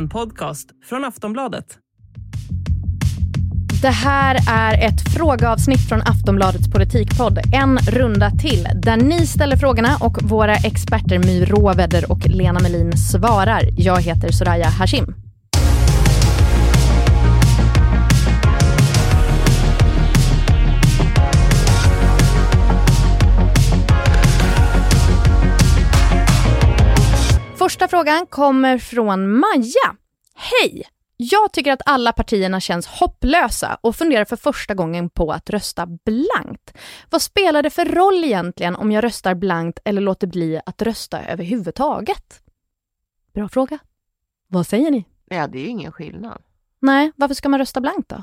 En podcast från Aftonbladet. Det här är ett frågeavsnitt från Aftonbladets politikpodd En runda till, där ni ställer frågorna och våra experter My Råväder och Lena Melin svarar. Jag heter Soraya Hashim. Frågan kommer från Maja. Hej! Jag tycker att alla partierna känns hopplösa och funderar för första gången på att rösta blankt. Vad spelar det för roll egentligen om jag röstar blankt eller låter bli att rösta överhuvudtaget? Bra fråga. Vad säger ni? Ja, det är ju ingen skillnad. Nej, varför ska man rösta blankt då?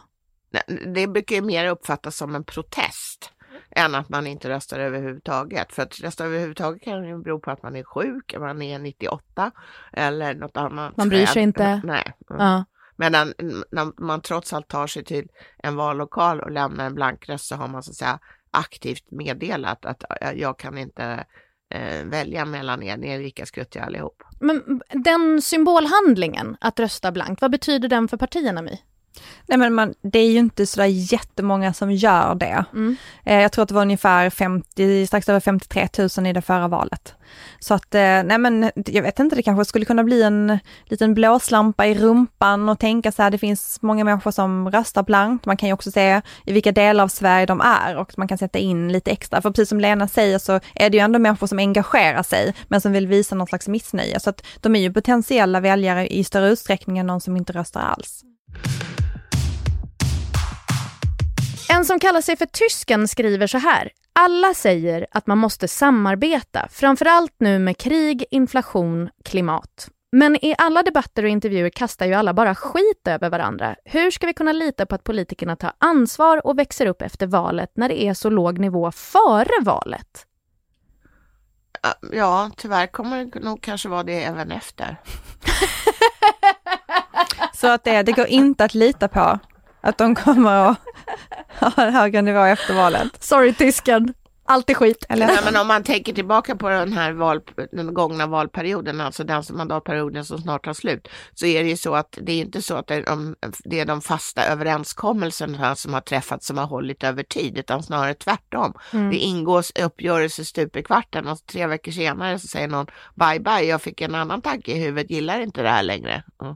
Det brukar ju mer uppfattas som en protest än att man inte röstar överhuvudtaget. För att rösta överhuvudtaget kan ju bero på att man är sjuk, man är 98 eller något annat. Man bryr sig inte. Nej. Ja. Medan när man trots allt tar sig till en vallokal och lämnar en blankröst så har man så att säga aktivt meddelat att jag kan inte eh, välja mellan er, ni är lika skruttiga allihop. Men den symbolhandlingen, att rösta blankt, vad betyder den för partierna, My? Nej men man, det är ju inte sådär jättemånga som gör det. Mm. Eh, jag tror att det var ungefär 50, strax över 53 000 i det förra valet. Så att, eh, nej men jag vet inte, det kanske skulle kunna bli en liten blåslampa i rumpan och tänka så här, det finns många människor som röstar blankt. Man kan ju också se i vilka delar av Sverige de är och man kan sätta in lite extra. För precis som Lena säger så är det ju ändå människor som engagerar sig, men som vill visa något slags missnöje. Så att de är ju potentiella väljare i större utsträckning än någon som inte röstar alls. En som kallar sig för tysken skriver så här. Alla säger att man måste samarbeta, framförallt nu med krig, inflation, klimat. Men i alla debatter och intervjuer kastar ju alla bara skit över varandra. Hur ska vi kunna lita på att politikerna tar ansvar och växer upp efter valet när det är så låg nivå före valet? Ja, tyvärr kommer det nog kanske vara det även efter. så att det, det går inte att lita på att de kommer att ha en högre nivå efter valet. Sorry tysken, allt är skit. Eller? Nej, men om man tänker tillbaka på den här val, den gångna valperioden, alltså den mandatperioden som snart tar slut, så är det ju så att det är inte så att det är de, det är de fasta överenskommelserna som har träffats som har hållit över tid, utan snarare tvärtom. Mm. Det ingås uppgörelser stup i kvarten och tre veckor senare så säger någon bye bye, jag fick en annan tanke i huvudet, gillar inte det här längre. Mm.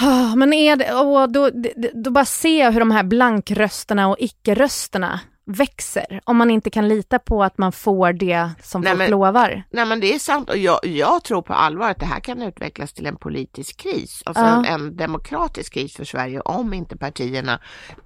Oh, men är det, oh, då, då bara se hur de här blankrösterna och icke-rösterna växer om man inte kan lita på att man får det som nej, folk men, lovar. Nej men det är sant och jag, jag, tror på allvar att det här kan utvecklas till en politisk kris, alltså Ja. en, en demokratisk kris för Sverige om inte partierna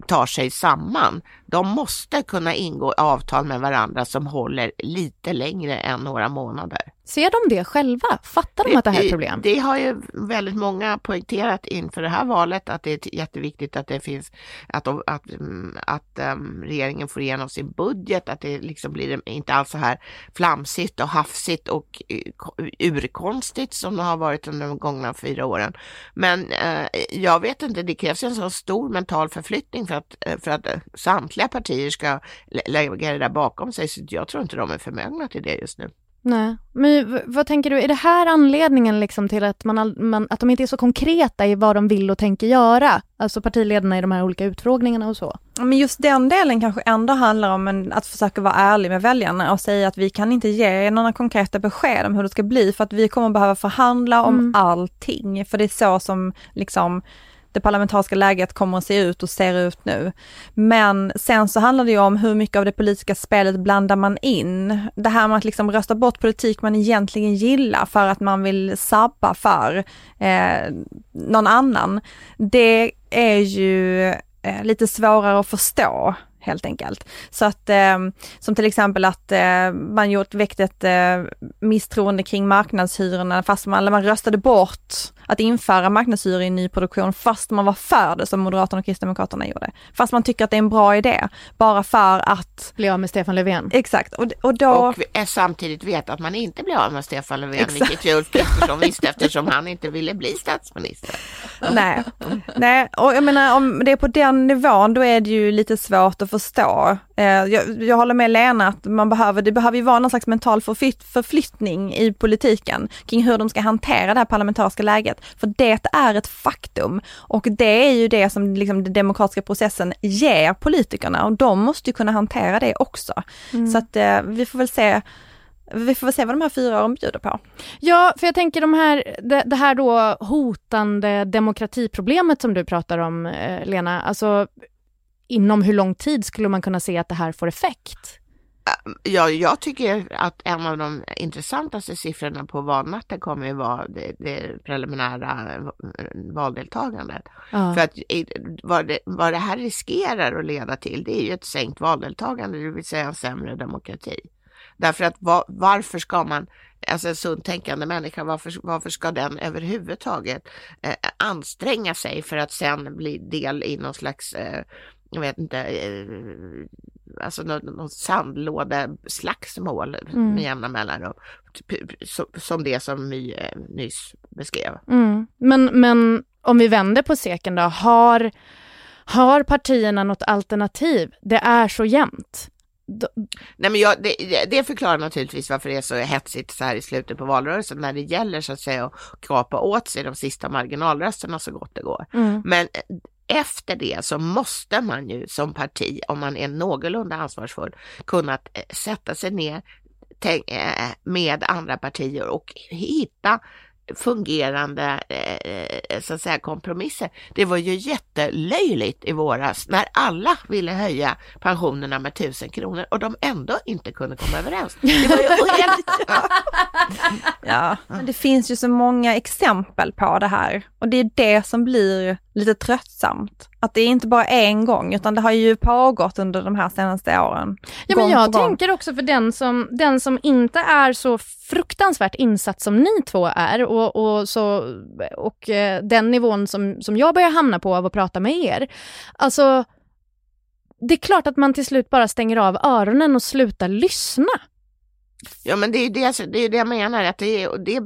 tar sig samman. De måste kunna ingå avtal med varandra som håller lite längre än några månader. Ser de det själva? Fattar de att det här är ett problem? Det har ju väldigt många poängterat inför det här valet att det är jätteviktigt att det finns att, de, att, mm, att um, regeringen får igenom sin budget, att det liksom blir inte alls så här flamsigt och hafsigt och uh, urkonstigt som det har varit under de gångna fyra åren. Men uh, jag vet inte, det krävs en så stor mental förflyttning för att, uh, för att samtliga partier ska lägga det där bakom sig, så jag tror inte de är förmögna till det just nu. Nej, men vad tänker du, är det här anledningen liksom till att, man, man, att de inte är så konkreta i vad de vill och tänker göra? Alltså partiledarna i de här olika utfrågningarna och så? Men just den delen kanske ändå handlar om en, att försöka vara ärlig med väljarna och säga att vi kan inte ge några konkreta besked om hur det ska bli för att vi kommer behöva förhandla om mm. allting. För det är så som liksom det parlamentariska läget kommer att se ut och ser ut nu. Men sen så handlar det ju om hur mycket av det politiska spelet blandar man in. Det här med att liksom rösta bort politik man egentligen gillar för att man vill sabba för eh, någon annan. Det är ju eh, lite svårare att förstå helt enkelt. Så att, eh, som till exempel att eh, man gjort, väckt ett eh, misstroende kring marknadshyrorna fast man, man röstade bort att införa marknadshyror i nyproduktion fast man var för det som Moderaterna och Kristdemokraterna gjorde. Fast man tycker att det är en bra idé, bara för att bli av med Stefan Löfven. Exakt. Och, och, då... och samtidigt vet att man inte blir av med Stefan Löfven, Exakt. vilket ju Ulf Kristersson visste eftersom han inte ville bli statsminister. Nej, Nej, och jag menar om det är på den nivån då är det ju lite svårt att förstå. Eh, jag, jag håller med Lena att man behöver, det behöver ju vara någon slags mental förflytt, förflyttning i politiken kring hur de ska hantera det här parlamentariska läget valdeltagandet. För det är ett faktum och det är ju det som liksom den demokratiska processen ger politikerna och de måste ju kunna hantera det också. Mm. Så att eh, vi får väl se vi får väl se vad de här fyra åren bjuder på. Ja, för jag tänker de här, det, det här då hotande demokratiproblemet som du pratar om, eh, Lena, alltså inom hur lång tid skulle man kunna se att det här får effekt? Ja, jag tycker att en av de intressantaste siffrorna på valnatten kommer att vara det, det preliminära valdeltagandet. Ja. För att vad det, vad det här riskerar att leda till, det är ju ett sänkt valdeltagande, det vill säga en sämre demokrati. Därför att var, varför ska man, alltså en sunt tänkande människa, varför, varför ska den överhuvudtaget eh, anstränga sig för att sen bli del i någon slags eh, jag vet inte, eh, alltså någon, någon sandlådeslagsmål mm. med jämna mellanrum. Som det som My eh, nyss beskrev. Mm. Men, men om vi vänder på seken då, har, har partierna något alternativ? Det är så jämnt. Nej, men jag, det, det förklarar naturligtvis varför det är så hetsigt så här i slutet på valrörelsen när det gäller så att säga att kapa åt sig de sista marginalrösterna så gott det går. Mm. Men efter det så måste man ju som parti, om man är någorlunda ansvarsfull, kunna eh, sätta sig ner eh, med andra partier och hitta fungerande eh, så att säga, kompromisser. Det var ju jättelöjligt i våras när alla ville höja pensionerna med tusen kronor och de ändå inte kunde komma överens. Det var ju ja, men det finns ju så många exempel på det här och det är det som blir lite tröttsamt. Att det är inte bara en gång utan det har ju pågått under de här senaste åren. Ja men jag tänker också för den som, den som inte är så fruktansvärt insatt som ni två är och, och, så, och eh, den nivån som, som jag börjar hamna på av att prata med er. Alltså, det är klart att man till slut bara stänger av öronen och slutar lyssna. Ja men det är ju det, det, är det jag menar, att det, det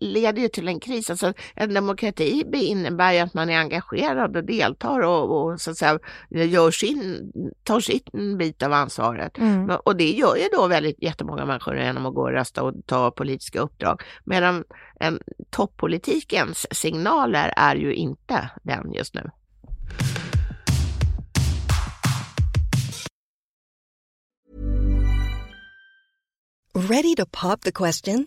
leder ju till en kris. Alltså, en demokrati innebär ju att man är engagerad och deltar och, och så att säga, gör sin, tar sin bit av ansvaret. Mm. Och det gör ju då väldigt jättemånga människor genom att gå och rösta och ta politiska uppdrag. Medan en, toppolitikens signaler är ju inte den just nu. Ready to pop the question?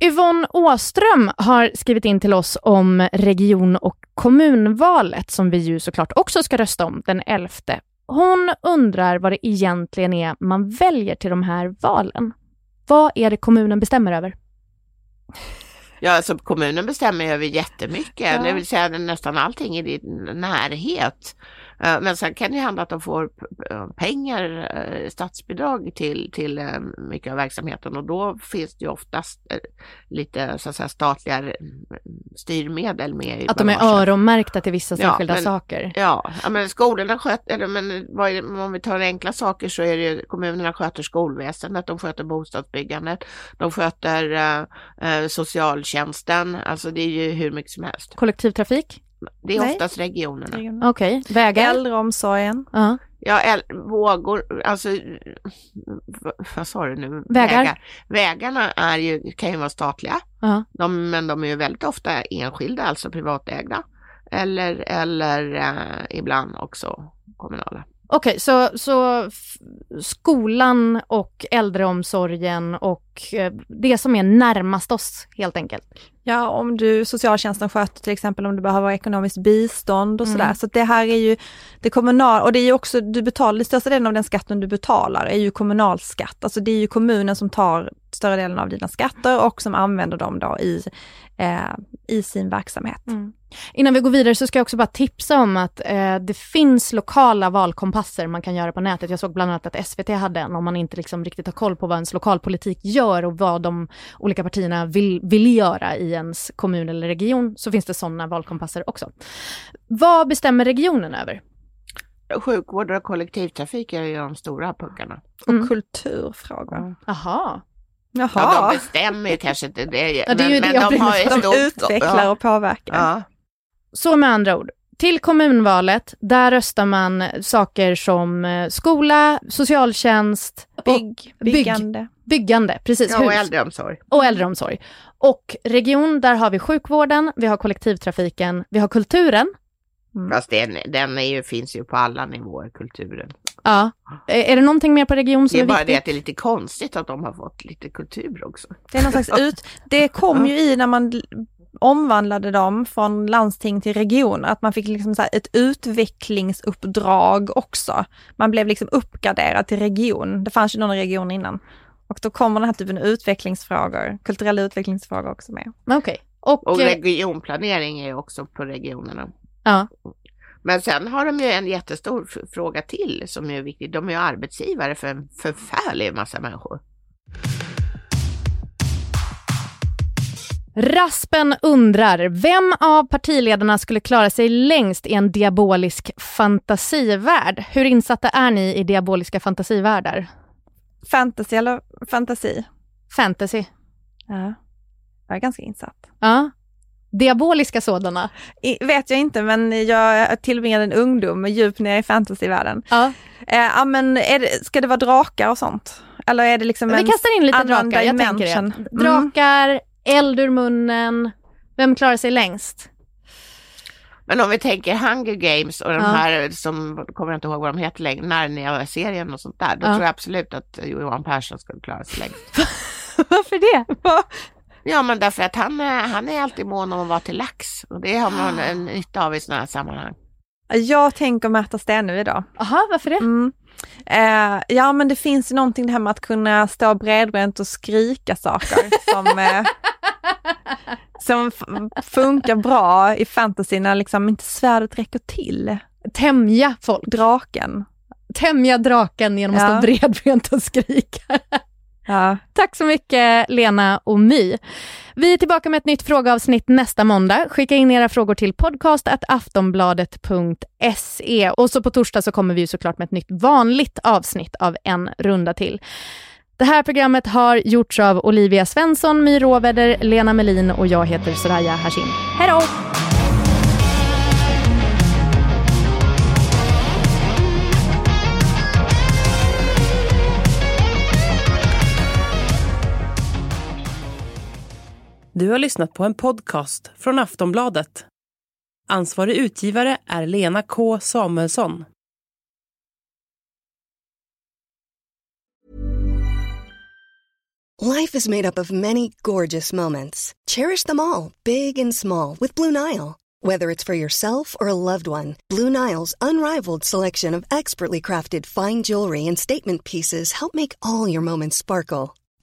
Yvonne Åström har skrivit in till oss om region och kommunvalet som vi ju såklart också ska rösta om den 11. Hon undrar vad det egentligen är man väljer till de här valen. Vad är det kommunen bestämmer över? Ja, alltså kommunen bestämmer över jättemycket, ja. det vill säga nästan allting i din närhet. Eh, men sen kan det hända att de får pengar, eh, statsbidrag till, till eh, mycket av verksamheten och då finns det ju oftast lite så att säga, statliga mm, styrmedel med. Att de är öronmärkta till vissa särskilda ja, men, saker? Ja, men skolorna sköter, eller men det, om vi tar enkla saker så är det ju kommunerna sköter skolväsendet, de sköter bostadsbyggandet, de sköter eh, socialtjänsten, alltså det är ju hur mycket som helst. Kollektivtrafik? Det är Nej. oftast regionerna. regionerna. Okej, okay. vägar? Äldreomsorgen. Uh-huh. Ja, vågor, alltså vad sa du nu? Vägar. Vägar. Vägarna är ju, kan ju vara statliga, uh-huh. de, men de är ju väldigt ofta enskilda, alltså privatägda. Eller, eller eh, ibland också kommunala. Okej, okay, så, så skolan och äldreomsorgen och eh, det som är närmast oss helt enkelt? Ja, om du, socialtjänsten sköter till exempel om du behöver ekonomiskt bistånd och sådär. Mm. Så det här är ju det kommunala, och det är ju också, du betalar, den största delen av den skatten du betalar är ju kommunalskatt. Alltså det är ju kommunen som tar större delen av dina skatter och som använder dem då i, eh, i sin verksamhet. Mm. Innan vi går vidare så ska jag också bara tipsa om att eh, det finns lokala valkompasser man kan göra på nätet. Jag såg bland annat att SVT hade en om man inte liksom riktigt har koll på vad ens lokalpolitik gör och vad de olika partierna vill, vill göra i ens kommun eller region, så finns det sådana valkompasser också. Vad bestämmer regionen över? Sjukvård och kollektivtrafik är ju de stora puckarna. Och Mm. kulturfrågor. Jaha. Jaha. Ja, de bestämmer ju kanske inte det. Ja, det är ju det men de har ju de stort- utvecklar och påverkar. Ja. Så med andra ord, till kommunvalet, där röstar man saker som eh, skola, socialtjänst, Bygg, Bygg. byggande. byggande, precis, Ja, och hus. äldreomsorg. och äldreomsorg. Och region, där har vi sjukvården, vi har kollektivtrafiken, vi har kulturen. Fast den, den är ju, finns ju på alla nivåer, kulturen. Ja. Är det någonting mer på region som Det är är, bara det viktigt? att det är lite konstigt att de har fått lite kultur också. Det är någon slags ut... Det kom ju i när man omvandlade dem från landsting till regioner, att man fick liksom så här ett utvecklingsuppdrag också. Man blev liksom uppgraderad till region. Det fanns ju någon region innan. Och då kommer den här typen av utvecklingsfrågor, kulturella utvecklingsfrågor också med. Okej. Och, Och eh, regionplanering är ju också på regionerna. ja. Men sen har de ju en jättestor fråga till som är viktig. De är ju arbetsgivare för en förfärlig massa människor. Raspen undrar, vem av partiledarna skulle klara sig längst i en diabolisk fantasivärld? Hur insatta är ni i diaboliska fantasivärldar? Fantasy eller fantasi? Fantasy? Ja. Jag är ganska insatt. Ja. Diaboliska sådana? I, vet jag inte, men jag tillbringade en ungdom djupt ner i fantasyvärlden. Ja. Eh, ja, men är det, ska det vara drakar och sånt? Eller är det liksom Vi en kastar in lite drakar, jag tänker det. Mm. Drakar, eld ur munnen. Vem klarar sig längst? Men om vi tänker Hunger Games och de Ja. här som, kommer jag inte ihåg vad de heter längre, Narnia-serien och sånt där. Då Ja. tror jag absolut att Johan Persson skulle klara sig längst. Varför det? Ja, men därför att han, är- han är alltid mån om att vara till lax. Och det har man en nytta av i sådana här sammanhang. Jag tänker Märta Stenevi idag. Jaha, varför det? Mm. Eh, ja men det finns ju någonting det här med att kunna stå bredbent och skrika saker som, eh, som funkar bra i fantasy när liksom inte svärdet räcker till. Tämja folk. Draken. Tämja draken genom att Ja. stå bredbent och skrika. Ja. Tack så mycket Lena och My. Vi är tillbaka med ett nytt frågeavsnitt nästa måndag. Skicka in era frågor till podcast.aftonbladet.se och så på torsdag så kommer vi såklart med ett nytt vanligt avsnitt av En runda till. Det här programmet har gjorts av Olivia Svensson, My Råväder, Lena Melin och jag heter Soraya Hashim. Hej då! Du har lyssnat på en podcast från Aftonbladet. Ansvarig utgivare är Lena K Samuelsson. Life is made up of many gorgeous moments. Cherish them all, big and small, with Blue Nile. Whether it's for yourself or a loved one, Blue Nile's unrivaled selection of expertly crafted fine jewelry and statement pieces help make all your moments sparkle.